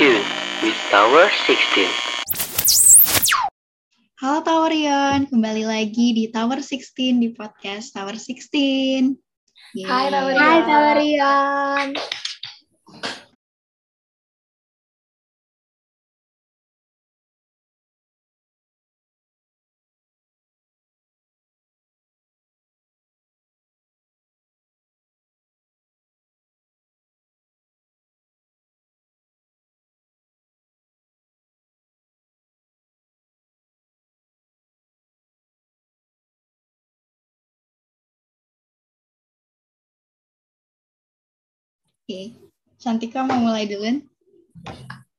Tuned with Tower 16. Halo Towerion, kembali lagi di Tower 16 di podcast Tower 16. Yeay. Hai, Towerion. Hai Tawarian. Oke, Cantika mau mulai duluan?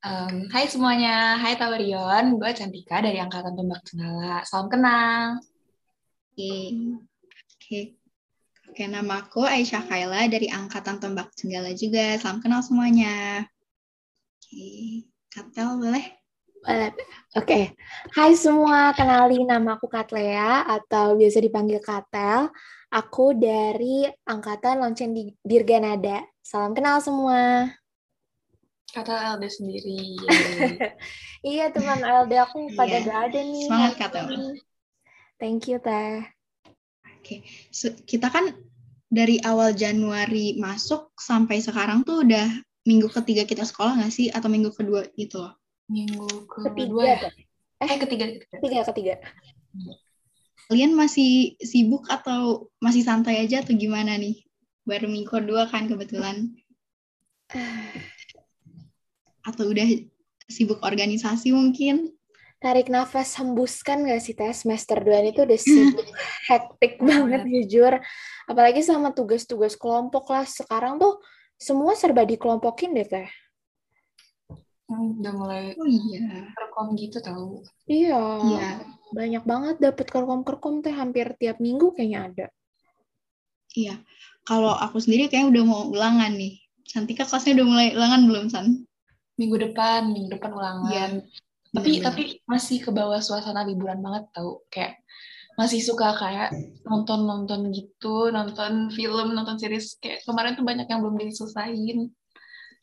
Um, hai semuanya, hai Tawarion, gue Cantika dari Angkatan Tombak Cenggala. Salam kenal. Oke. Oke. Oke, nama aku Aisyah Kaila dari Angkatan Tombak Jenggala juga. Salam kenal semuanya. Oke, Katel boleh? Boleh. Oke. Hai semua, kenalin nama aku Katlea atau biasa dipanggil Katel. Aku dari Angkatan Lonceng di Dirganada. Salam kenal semua. Kata LD sendiri. Iya teman LD aku pada Iya. gak ada nih. Semangat, Katel. Thank you Teh. Oke, so, kita kan dari awal Januari masuk sampai sekarang tuh udah minggu ketiga kita sekolah nggak sih? Atau minggu kedua gitu loh? Minggu kedua Ketiga ya? Teh. Eh, ketiga. ketiga. Ketiga, ketiga. Kalian masih sibuk atau masih santai aja atau gimana nih? Baru minggu kedua kan kebetulan. Atau udah sibuk organisasi mungkin? Tarik nafas, hembuskan gak sih Teh? Semester 2 ini tuh udah sibuk, hektik banget jujur. Apalagi sama tugas-tugas kelompok lah. Sekarang tuh semua serba dikelompokin deh Teh. Udah mulai Oh iya. rekom gitu tau. Iya, Iya. Banyak banget dapet kerkom-kerkom teh hampir tiap minggu kayaknya ada. Iya. Kalau aku sendiri kayaknya udah mau ulangan nih. Cantika kelasnya udah mulai ulangan belum, San? Minggu depan, minggu depan ulangan. Iya. tapi bener-bener. tapi masih ke bawah suasana liburan banget tau. Kayak masih suka kayak nonton-nonton gitu, nonton film, nonton series. Kayak kemarin tuh banyak yang belum diselesain.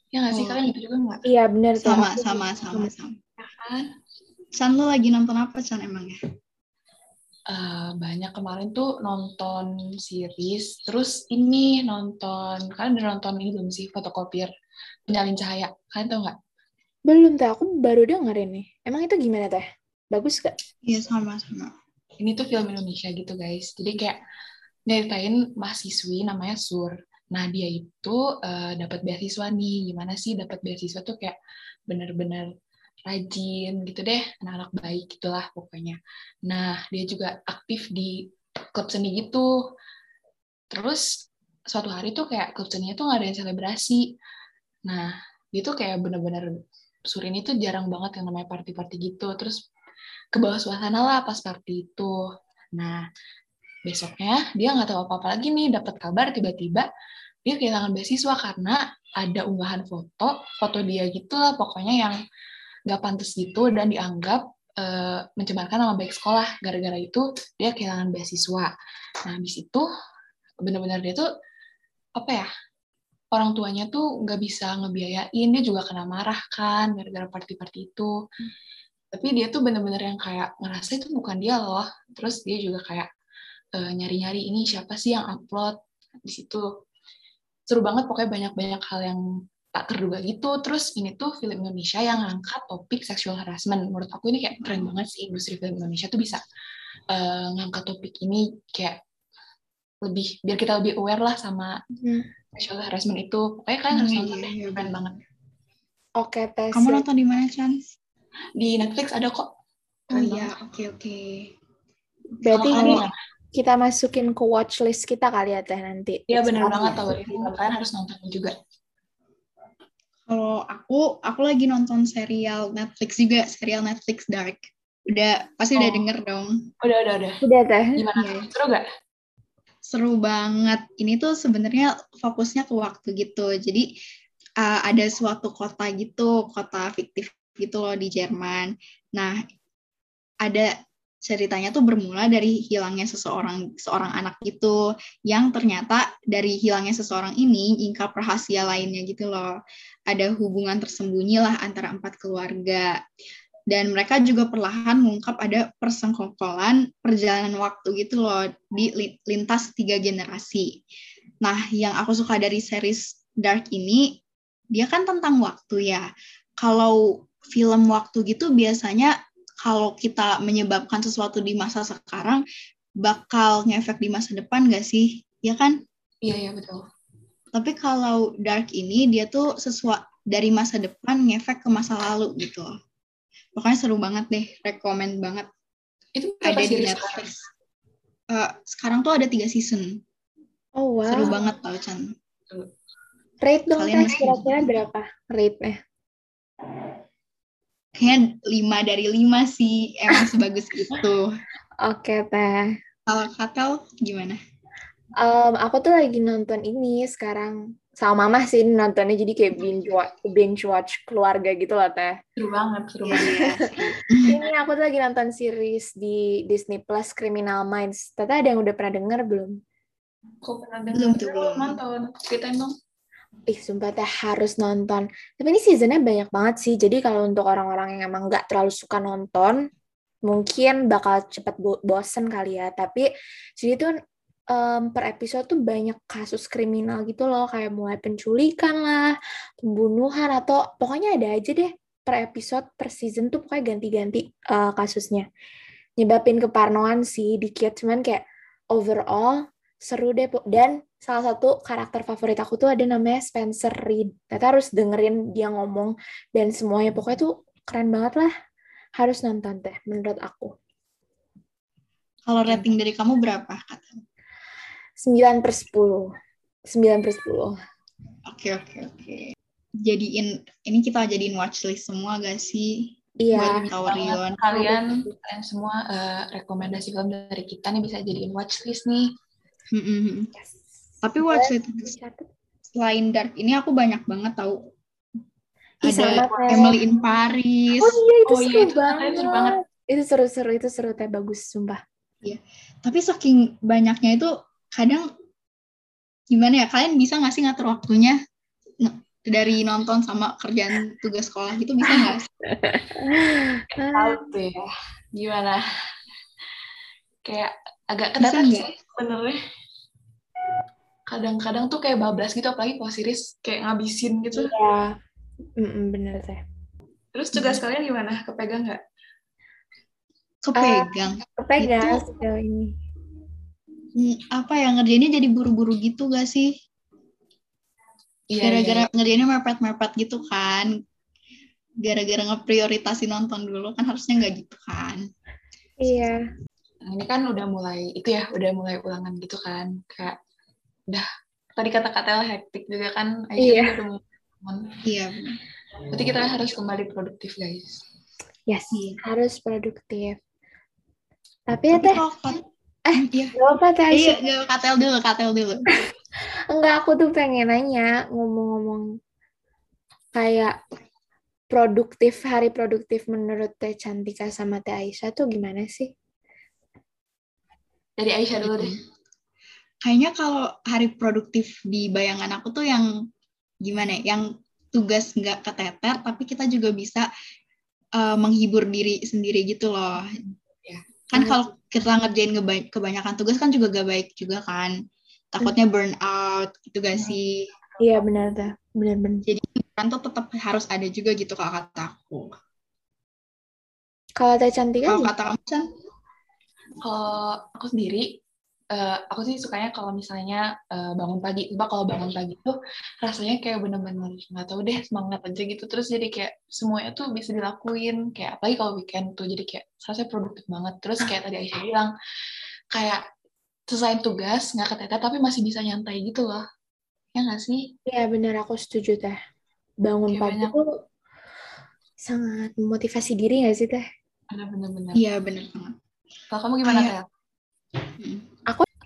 Ya nggak sih? Oh. Kalian gitu juga nggak? Iya bener Teh. sama sama juga sama sama. Kan? San lo lagi nonton apa San emangnya? Eh, banyak kemarin tuh nonton series, terus ini nonton, kalian udah nonton ini belum sih, fotokopier penyalin cahaya, kalian tau nggak? Belum teh, aku baru dengerin nih. Emang itu gimana teh? Bagus gak? Iya sama sama. Ini tuh film Indonesia gitu guys, jadi kayak nyeritain mahasiswi namanya Sur. Nah dia itu eh, dapat beasiswa nih, gimana sih dapat beasiswa tuh kayak bener-bener rajin gitu deh, anak-anak baik gitulah pokoknya. Nah dia juga aktif di klub seni gitu. Terus suatu hari tuh kayak klub seninya tuh ngadain selebrasi. Nah dia tuh kayak bener-bener Sur ini tuh jarang banget yang namanya party-party gitu. Terus ke bawah suasana lah pas party itu. Nah, besoknya dia nggak tahu apa-apa lagi nih, dapat kabar tiba-tiba dia kehilangan beasiswa karena ada unggahan foto, foto dia gitu lah pokoknya yang nggak pantas gitu dan dianggap eh, mencemarkan nama baik sekolah. Gara-gara itu dia kehilangan beasiswa. Nah, habis itu benar-benar dia tuh apa ya? Orang tuanya tuh nggak bisa ngebiayain, dia juga kena marah kan gara-gara party-party itu tapi dia tuh bener-bener yang kayak ngerasa itu bukan dia loh terus dia juga kayak eh, nyari-nyari ini siapa sih yang upload di situ seru banget pokoknya banyak-banyak hal yang tak terduga gitu terus ini tuh film Indonesia yang ngangkat topik sexual harassment menurut aku ini kayak keren banget sih industri film Indonesia tuh bisa eh, ngangkat topik ini kayak lebih biar kita lebih aware lah sama Hmm. sexual harassment itu pokoknya kalian harus Hmm, nonton iya, deh iya, keren bener. banget Oke teh. Kamu nonton di mana, Chan? di Netflix ada kok Oh Keren iya, banget. oke oke. Berarti Kalau ini kita masukin ke watchlist kita kali ya teh nanti. Iya bener Sekarang banget ya. tau kalian harus nonton juga. Kalau aku, aku lagi nonton serial Netflix juga, serial Netflix Dark. Udah, pasti udah Oh. denger dong. Udah udah udah. Udah teh. Gimana? Iya. Seru gak? Seru banget. Ini tuh sebenarnya fokusnya ke waktu gitu. Jadi uh, ada suatu kota gitu, kota fiktif gitu loh di Jerman. Nah, ada ceritanya tuh bermula dari hilangnya seseorang seorang anak itu yang ternyata dari hilangnya seseorang ini ingkap rahasia lainnya gitu loh. Ada hubungan tersembunyi lah antara empat keluarga. Dan mereka juga perlahan mengungkap ada persengkokolan perjalanan waktu gitu loh di lintas tiga generasi. Nah, yang aku suka dari series Dark ini, dia kan tentang waktu ya. Kalau film waktu gitu biasanya kalau kita menyebabkan sesuatu di masa sekarang bakal ngefek di masa depan gak sih? Ya kan? Iya, iya betul. Tapi kalau Dark ini dia tuh sesuatu dari masa depan ngefek ke masa lalu gitu loh. Pokoknya seru banget deh, rekomend banget. Itu ada di Netflix. Uh, sekarang tuh ada tiga season. Oh wow. Seru banget tau Chan. Rate dong Kalian kira-kira berapa rate-nya? Kayaknya lima dari lima sih emang sebagus itu. Oke teh. Kalau Katel gimana? Um, aku tuh lagi nonton ini sekarang sama mama sih nontonnya jadi kayak binge watch, binge watch keluarga gitu lah teh. Seru banget, seru iya, banget. ini aku tuh lagi nonton series di Disney Plus Criminal Minds. Tete ada yang udah pernah denger belum? Kok pernah denger? Belum tuh belum. Nonton. Ceritain dong. Ih, sumpah teh harus nonton. Tapi ini seasonnya banyak banget sih. Jadi kalau untuk orang-orang yang emang nggak terlalu suka nonton, mungkin bakal cepet bo bosen kali ya. Tapi jadi tuh um, per episode tuh banyak kasus kriminal gitu loh. Kayak mulai penculikan lah, pembunuhan, atau pokoknya ada aja deh per episode, per season tuh pokoknya ganti-ganti uh, kasusnya. Nyebabin keparnoan sih dikit. Cuman kayak overall seru deh. Dan salah satu karakter favorit aku tuh ada namanya Spencer Reed. Kita harus dengerin dia ngomong dan semuanya pokoknya tuh keren banget lah. Harus nonton teh menurut aku. Kalau rating dari kamu berapa kata? 9 per 10. 9 per 10. Oke, oke, oke. Jadiin, ini kita jadiin watchlist semua gak sih? Iya. Buat kalian, kalian, kalian semua uh, rekomendasi film dari kita nih bisa jadiin watchlist nih. Mm -hmm. yes. Tapi watchlist selain Dark ini aku banyak banget tahu. Ada Emily in Paris. Oh iya itu oh, seru, iya, itu banget. seru banget. Itu seru-seru, itu seru teh bagus sumpah. Iya. Tapi saking banyaknya itu kadang gimana ya kalian bisa nggak sih ngatur waktunya dari nonton sama kerjaan tugas sekolah gitu bisa nggak? Tahu tuh ya. Gimana? Kayak agak kedatangan sih sebenarnya kadang-kadang tuh kayak bablas gitu apalagi kalau series kayak ngabisin gitu. Iya. Mm -mm, bener teh terus tugas mm. kalian gimana? Kepegang nggak? Kepegang. Uh, kepegang itu, sejauh ini. Hmm, apa ya ngerjainnya jadi buru-buru gitu gak sih? Iya, gara-gara iya, iya. ngerjainnya mepet-mepet gitu kan. Gara-gara ngeprioritasi nonton dulu kan harusnya nggak gitu kan. Iya. Nah, ini kan udah mulai itu ya udah mulai ulangan gitu kan. Kayak udah tadi kata-kata hektik juga kan Aisyah iya. udah iya. Berarti kita harus kembali produktif guys. Yes iya. harus produktif. Tapi ya teh? eh iya. gak apa teh. Aisyah iya, katel dulu katel dulu. Enggak aku tuh pengen nanya ngomong-ngomong kayak produktif hari produktif menurut Teh Cantika sama Teh Aisyah tuh gimana sih? Dari Aisyah dulu deh kayaknya kalau hari produktif di bayangan aku tuh yang gimana ya, yang tugas nggak keteter tapi kita juga bisa uh, menghibur diri sendiri gitu loh. Ya. kan kalau kita ngerjain kebanyakan tugas kan juga gak baik juga kan. Takutnya burn out gitu gak sih? Iya benar dah benar-benar jadi kan tuh tetap harus ada juga gitu kalau kata aku. Kalau teh cantik kalau kata kamu kan kalau aku sendiri uh, aku sih sukanya kalau misalnya uh, bangun pagi. Coba kalau bangun pagi tuh rasanya kayak bener-bener nggak tahu deh semangat aja gitu. Terus jadi kayak semuanya tuh bisa dilakuin. Kayak apalagi kalau weekend tuh jadi kayak rasanya produktif banget. Terus kayak tadi Aisyah bilang kayak selesai tugas nggak keteter tapi masih bisa nyantai gitu loh. Ya nggak sih? Iya bener aku setuju teh. Bangun kayak pagi banyak... tuh sangat memotivasi diri nggak sih teh? Bener-bener. Iya bener banget. Kalau kamu gimana Teh? Aku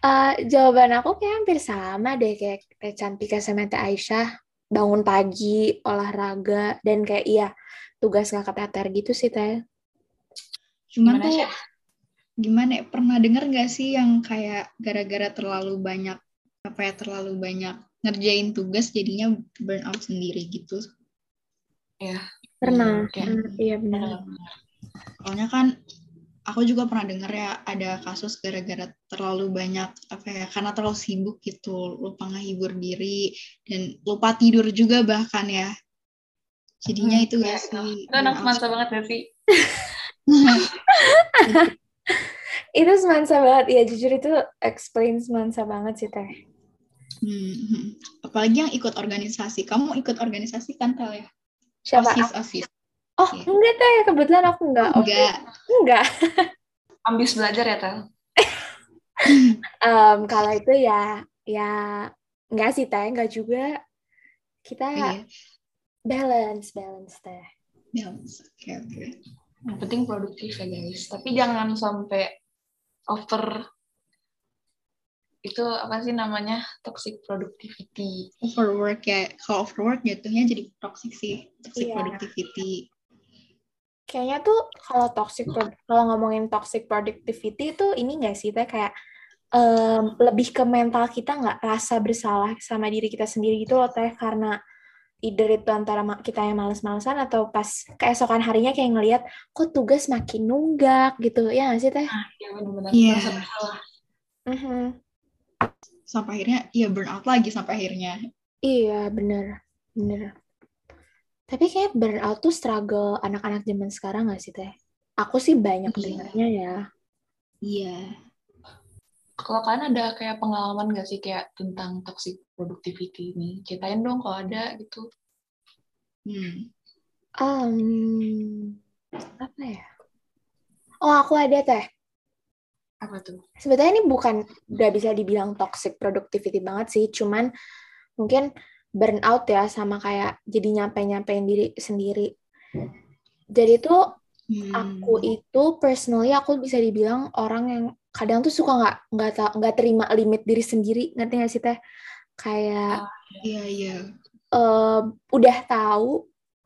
uh, jawaban aku kayak hampir sama deh kayak, kayak Cantika sama Teh Aisyah bangun pagi olahraga dan kayak iya tugas nggak keteter gitu sih teh. Cuman tuh gimana ya, pernah denger nggak sih yang kayak gara-gara terlalu banyak apa ya terlalu banyak ngerjain tugas jadinya burn out sendiri gitu Ya. Pernah. Iya benar. soalnya kan aku juga pernah denger ya ada kasus gara-gara terlalu banyak apa ya karena terlalu sibuk gitu lupa ngehibur diri dan lupa tidur juga bahkan ya jadinya Hmm, itu gak sih Itu anak masa banget gak sih? Itu semansa banget. Ya jujur itu explain semansa banget sih teh. Hmm, hmm. apalagi yang ikut organisasi kamu ikut organisasi kan Tel ya Siapa? osis osis Oh Iya. enggak teh. Kebetulan aku enggak. Oh, enggak enggak. Ambis belajar ya, Tel? Em, kalau itu ya ya enggak sih teh. Enggak juga. Kita iya balance balance teh. balance oke oke Yang penting produktif ya, guys. Tapi jangan sampai over itu apa sih namanya toxic productivity overwork ya kalau overwork jatuhnya jadi toxic sih toxic Iya. productivity Kayaknya tuh kalau toxic kalau ngomongin toxic productivity itu ini enggak sih teh kayak em, lebih ke mental kita nggak rasa bersalah sama diri kita sendiri gitu loh teh karena either itu antara kita yang males-malesan atau pas keesokan harinya kayak ngelihat kok tugas makin nunggak gitu ya nggak sih teh? benar-benar Iya. merasa bersalah Mhm. sampai akhirnya ya burn out lagi sampai akhirnya Iya bener bener. Tapi kayak burnout tuh struggle anak-anak zaman sekarang nggak sih teh? Aku sih banyak Iya. dengarnya ya. iya kalau kalian ada kayak pengalaman gak sih kayak tentang toxic productivity ini ceritain dong kalau ada gitu hmm. Um, apa ya? Oh aku ada teh. apa tuh Sebetulnya ini bukan udah bisa dibilang toxic productivity banget sih, cuman mungkin burnout ya sama kayak jadi nyampe-nyampein diri sendiri. Jadi tuh Hmm. aku itu personally aku bisa dibilang orang yang kadang tuh suka nggak nggak nggak terima limit diri sendiri, ngerti nggak sih teh? Kayak iya iya eh, udah tahu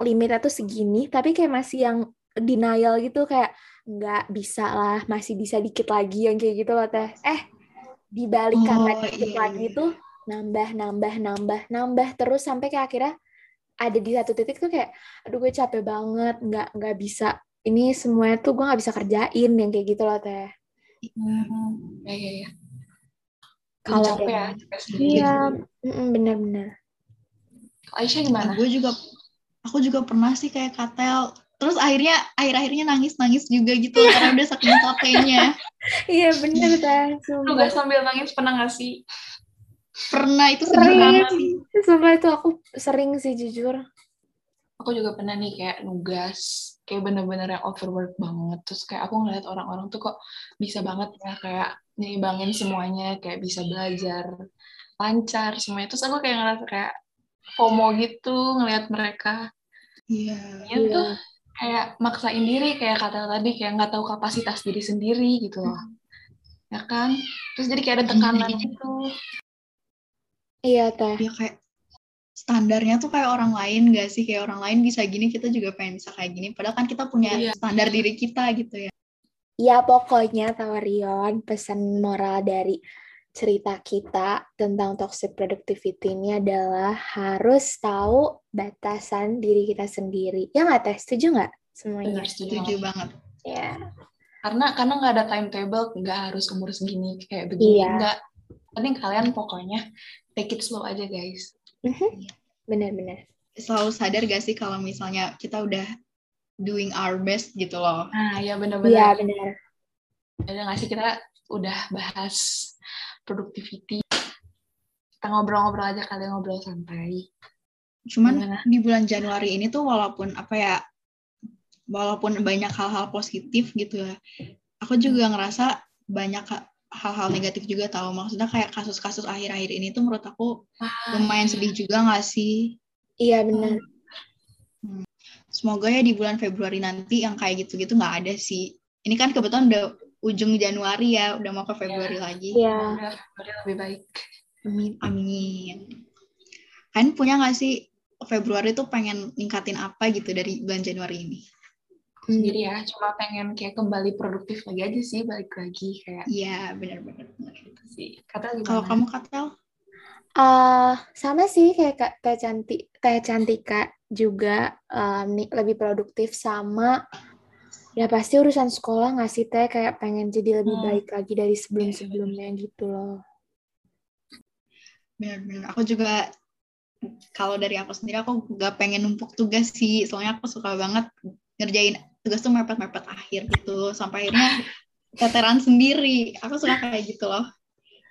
limitnya tuh segini, tapi kayak masih yang denial gitu kayak nggak bisa lah, masih bisa dikit lagi yang kayak gitu loh teh. Eh, dibalik Oh, dikit iya, lagi iya. tuh nambah nambah nambah nambah terus sampai kayak akhirnya ada di satu titik tuh kayak aduh gue capek banget nggak nggak bisa. Ini semuanya tuh gue nggak bisa kerjain yang kayak gitu loh teh. Ya ya ya Kalau capek ya yang- capek sendiri iya mm-mm, bener-bener Aisyah gimana? Gue juga aku juga pernah sih kayak katel. Terus akhirnya akhir-akhirnya nangis-nangis juga gitu karena udah saking capeknya. Iya bener teh lu gak sambil nangis pernah gak sih pernah itu Sering. banget. sumpah itu aku sering sih jujur. Aku juga pernah nih kayak nugas kayak bener-bener yang overwork banget. Terus kayak aku ngeliat orang-orang tuh kok bisa banget ya kayak nyimbangin semuanya kayak bisa belajar lancar semuanya. Terus aku kayak ngerasa kayak FOMO gitu ngeliat mereka. Iya. Ya tuh kayak maksain diri kayak kata tadi kayak nggak tahu kapasitas diri sendiri gitu loh. Ya kan? Terus jadi kayak ada tekanan gitu iya teh ya kayak standarnya tuh kayak orang lain gak sih kayak orang lain bisa gini kita juga pengen bisa kayak gini padahal kan kita punya Iya. standar diri kita gitu ya Ya pokoknya Tawarion pesan moral dari cerita kita tentang toxic productivity ini adalah harus tahu batasan diri kita sendiri. Ya nggak teh? Setuju nggak semuanya? benar setuju banget. Ya. karena karena nggak ada timetable nggak harus umur segini kayak begini Iya. nggak penting kalian pokoknya take it slow aja guys. Benar-benar. selalu sadar gak sih kalau misalnya kita udah doing our best gitu loh? Nah ya Iya benar-benar. benar. ada nggak sih kita udah bahas productivity? Kita ngobrol-ngobrol aja kalian ngobrol santai. Cuman Gimana? di bulan Januari ini tuh walaupun apa ya walaupun banyak hal-hal positif gitu ya aku juga ngerasa banyak hal-hal negatif juga tahu maksudnya kayak kasus-kasus akhir-akhir ini tuh menurut aku lumayan sedih juga nggak sih? Iya benar. semoga ya di bulan Februari nanti yang kayak gitu-gitu nggak ada sih. Ini kan kebetulan udah ujung Januari ya udah mau ke Februari lagi. Iya. Udah, udah lebih baik. Amin amin. Kalian punya nggak sih Februari tuh pengen ningkatin apa gitu dari bulan Januari ini sendiri ya cuma pengen kayak kembali produktif lagi aja sih balik lagi kayak Iya, benar-benar. gitu sih kata Kalau gimana kamu Katel? Eh, sama sih kayak Kak- kayak cantik kayak Cantika juga nih, lebih produktif sama ya pasti urusan sekolah nggak sih teh kayak pengen jadi lebih Hmm. baik lagi dari sebelum-sebelumnya gitu loh. Benar-benar. Aku juga kalau dari aku sendiri aku gak pengen numpuk tugas sih. Soalnya aku suka banget ngerjain tugas tuh mepet-mepet akhir gitu. Sampai akhirnya keteran sendiri. Aku suka kayak gitu loh.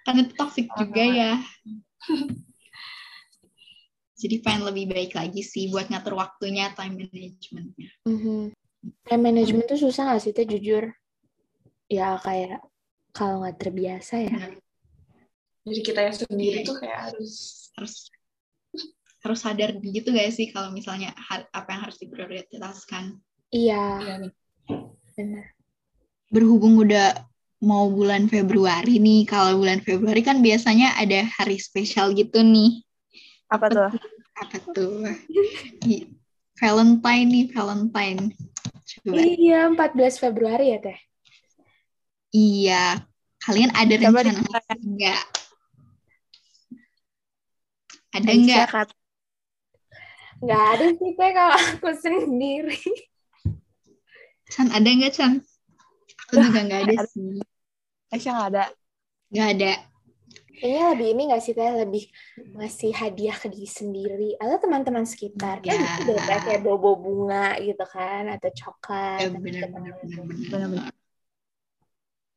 Kan itu toxic juga ya. Jadi pengen lebih baik lagi sih buat ngatur waktunya, time management-nya. Mhm. Time management tuh susah nggak sih teh jujur? Ya kayak kalau nggak terbiasa ya. Jadi kita yang sendiri tuh kayak harus Harus harus sadar gitu gak sih kalau misalnya apa yang harus diprioritaskan. Iya, ya nih benar. berhubung udah mau bulan Februari nih, kalau bulan Februari kan biasanya ada hari spesial gitu nih. Apa tuh? Apa tuh? Valentine nih, Valentine. Coba. Iya, 14 Februari ya teh. Iya. Kalian ada Coba rencana diceritain. enggak? Ada enggak? Kat. Nggak ada sih teh kalau aku sendiri. Chan, ada enggak, Chan? Aku juga enggak ada sih. Aisyah nggak ada. Enggak ada. Kayaknya lebih ini nggak sih teh lebih ngasih hadiah ke diri sendiri atau teman-teman sekitar kan Ya. gitu deh Teh, kayak bobo bunga gitu kan atau coklat. Ya, atau bener, gitu. bener, bener, bener. Bener-bener.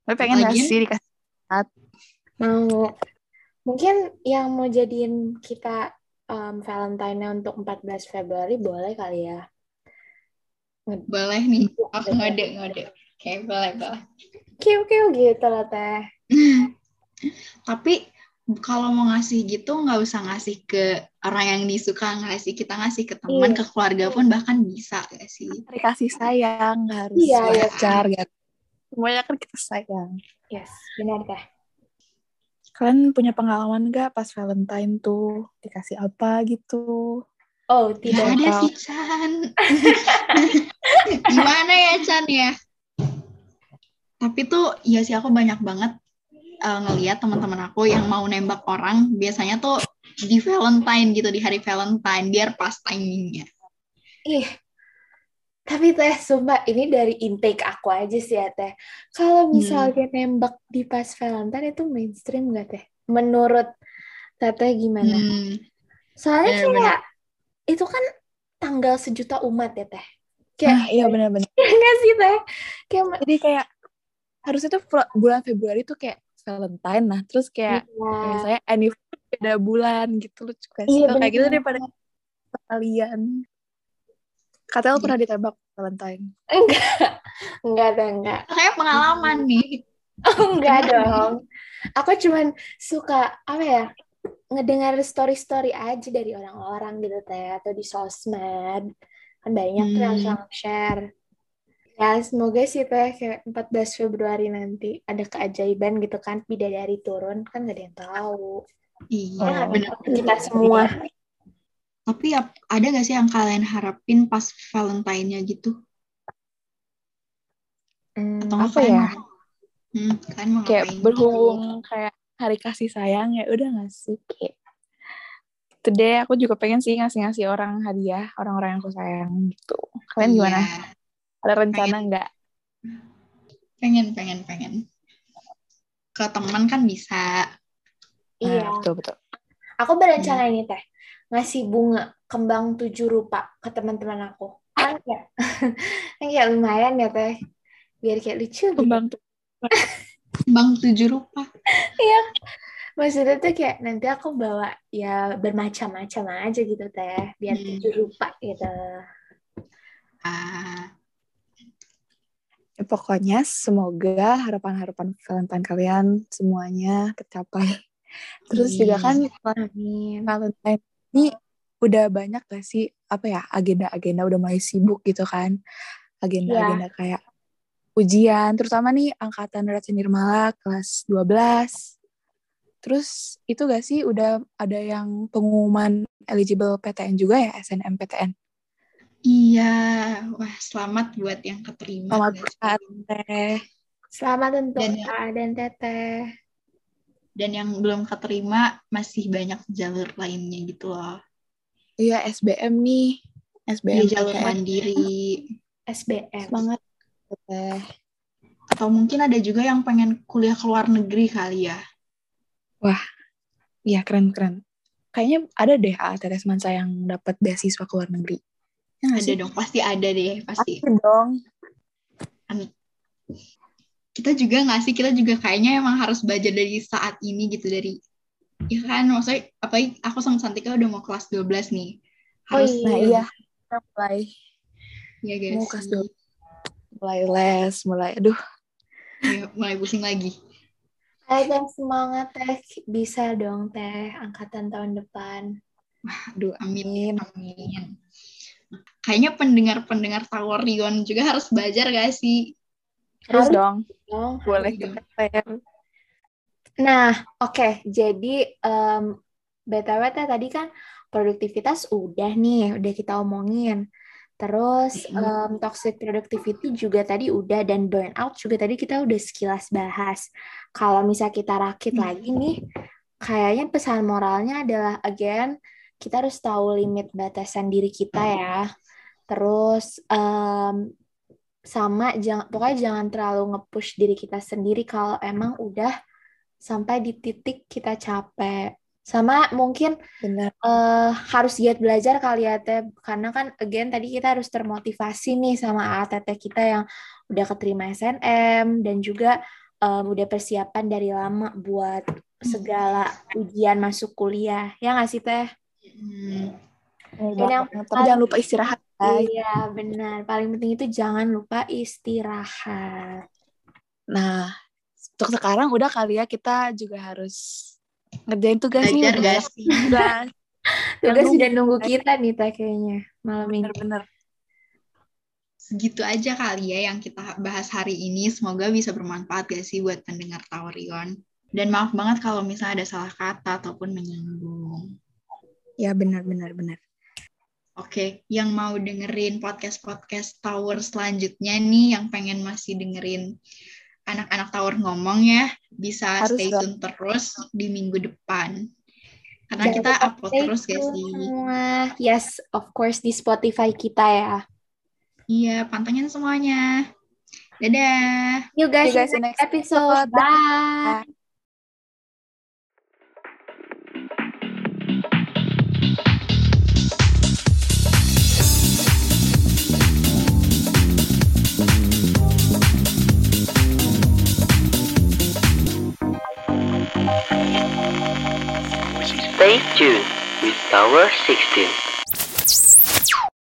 Tapi pengen Lagian- ngasih dikasih Mau mungkin yang mau jadiin kita um, Valentine-nya untuk 14 Februari boleh kali ya. Boleh nih. Aku ngode, ngode. Oke, boleh, boleh. Kiu-kiu gitu loh teh. Tapi kalau mau ngasih gitu nggak usah ngasih ke orang yang disuka ngasih kita ngasih ke teman Iya. ke keluarga pun bahkan bisa gak sih kasih sayang, nggak harus Iya, iya. gitu. Semuanya kan kita sayang. Yes, benar teh. Kalian punya pengalaman nggak pas Valentine tuh dikasih apa gitu? Oh, Gak tidak. ada tahu. sih Chan gimana ya Chan ya tapi tuh ya sih aku banyak banget uh, ngeliat teman-teman aku yang mau nembak orang biasanya tuh di Valentine gitu di hari Valentine biar pas timingnya Ih, tapi teh, sumpah ini dari intake aku aja sih ya teh. Kalau misalnya nembak di pas Valentine itu mainstream gak teh? Menurut teteh gimana? Hmm, Soalnya bener-bener. kayak itu kan tanggal sejuta umat ya teh. Kayak Nah, iya benar-benar. nggak sih teh? Kayak Jadi kayak harusnya tuh bulan Februari tuh kayak Valentine nah terus kayak Iya. misalnya anniversary beda bulan gitu lucu gak sih? Iya, kayak gitu daripada kalian. Katanya pernah ditembak Valentine. enggak, enggak teh enggak. kayak pengalaman nih Oh, enggak dong. Aku cuman suka apa ya? Ngedengar story-story aja dari orang-orang gitu teh atau di sosmed. Kan banyak tuh yang Hmm. share. Ya, semoga sih teh kayak 14 Februari nanti ada keajaiban gitu kan bidadari turun kan gak ada yang tahu. iya Oh. bener Kita semua. tapi ap- ada gak sih yang kalian harapin pas Valentine-nya gitu Hmm, atau apa ya? hmm, Kayak berhubung kayak hari kasih sayang ya udah gak sih kayak gitu deh aku juga pengen sih ngasih-ngasih orang hadiah orang-orang yang aku sayang gitu. Kalian gimana? Iya, Ada rencana nggak? pengen pengen pengen ke teman kan bisa Iya. Nah, betul betul. Aku berencana ini teh ngasih bunga kembang tujuh rupa ke teman-teman aku. Kan kayak, kan kayak lumayan ya teh. Biar kayak lucu gitu. Kembang tuh. bang tujuh rupa Maksudnya tuh kayak nanti aku bawa ya bermacam-macam aja gitu teh. Biar Hmm. tujuh rupa gitu. ah Ya, pokoknya semoga harapan-harapan Valentine kalian semuanya tercapai. Terus juga kan Amin. Valentine ini udah banyak gak sih apa ya agenda-agenda udah mulai sibuk gitu kan agenda-agenda kayak ujian terutama nih angkatan Raja Nirmala kelas 12 terus itu gak sih udah ada yang pengumuman eligible PTN juga ya SNMPTN Iya, wah selamat buat yang keterima. Selamat guys. Kak Teh. Selamat untuk Dan- Kak dan Teteh. Dan yang belum keterima masih banyak jalur lainnya gitu loh. Iya SBM nih. SBM jalur PTN. mandiri. SBM. Semangat Teh. Atau mungkin ada juga yang pengen kuliah ke luar negeri kali ya. Iya keren-keren. Kayaknya ada deh A Tetes Mansa yang dapat beasiswa ke luar negeri. Ya Ada sih? dong, pasti ada deh, pasti. Ada dong. Kita juga nggak sih, kita juga kayaknya emang harus belajar dari saat ini gitu dari ya kan maksudnya apalagi aku sama Santika udah mau kelas 12 nih. Oh Harus Nah iya. Kita mulai ya guys. Mau kelas 12. Mulai les, mulai aduh. Ya, mulai pusing lagi. Ayo Teh, semangat Teh. Bisa dong Teh, angkatan tahun depan. Aduh, Amin. Amin. Kayaknya pendengar-pendengar Tower Rion juga harus belajar gak sih? Terus Harus dong, dong. boleh dong. kita. Nah, oke. Jadi, em, BTW Teh tadi kan produktivitas udah nih, udah kita omongin. Terus, em, toxic productivity juga tadi udah, dan burnout juga tadi kita udah sekilas bahas. Kalau misal kita rakit Hmm. lagi nih, kayaknya pesan moralnya adalah, again, kita harus tahu limit batasan diri kita ya. Terus, em, sama jangan pokoknya jangan terlalu nge-push diri kita sendiri kalau emang udah sampai di titik kita capek. Sama mungkin Benar. eh, harus giat belajar kali ya Teh, karena kan again tadi kita harus termotivasi nih sama ATT kita yang udah keterima SNM dan juga em, udah persiapan dari lama buat segala ujian masuk kuliah. Ya nggak sih Teh? Hmm. Dan yang. Tapi jangan lupa istirahat. Iya, benar. Paling penting itu jangan lupa istirahat. Nah, untuk sekarang udah kali ya kita juga harus ngerjain tugas nih. Belajar banyak sih? Tugas. Tugas Yang sudah nunggu kita nih Teh kayaknya malam ini. Bener-bener. Segitu aja kali ya yang kita bahas hari ini. Semoga bisa bermanfaat gak sih buat pendengar Tower Rion. Dan maaf banget kalau misalnya ada salah kata ataupun menyinggung. Ya benar-benar benar. Oke, yang mau dengerin podcast-podcast Tower selanjutnya nih, yang pengen masih dengerin anak-anak Tower ngomong ya, bisa Harus stay dong. tune terus di minggu depan. Karena Jangan kita upload terus sih? Semua. Yes, of course di Spotify kita ya. Iya, pantengin semuanya. Dadah! You guys, See you guys in next episode. episode. Bye. Stay tuned with Tower 16.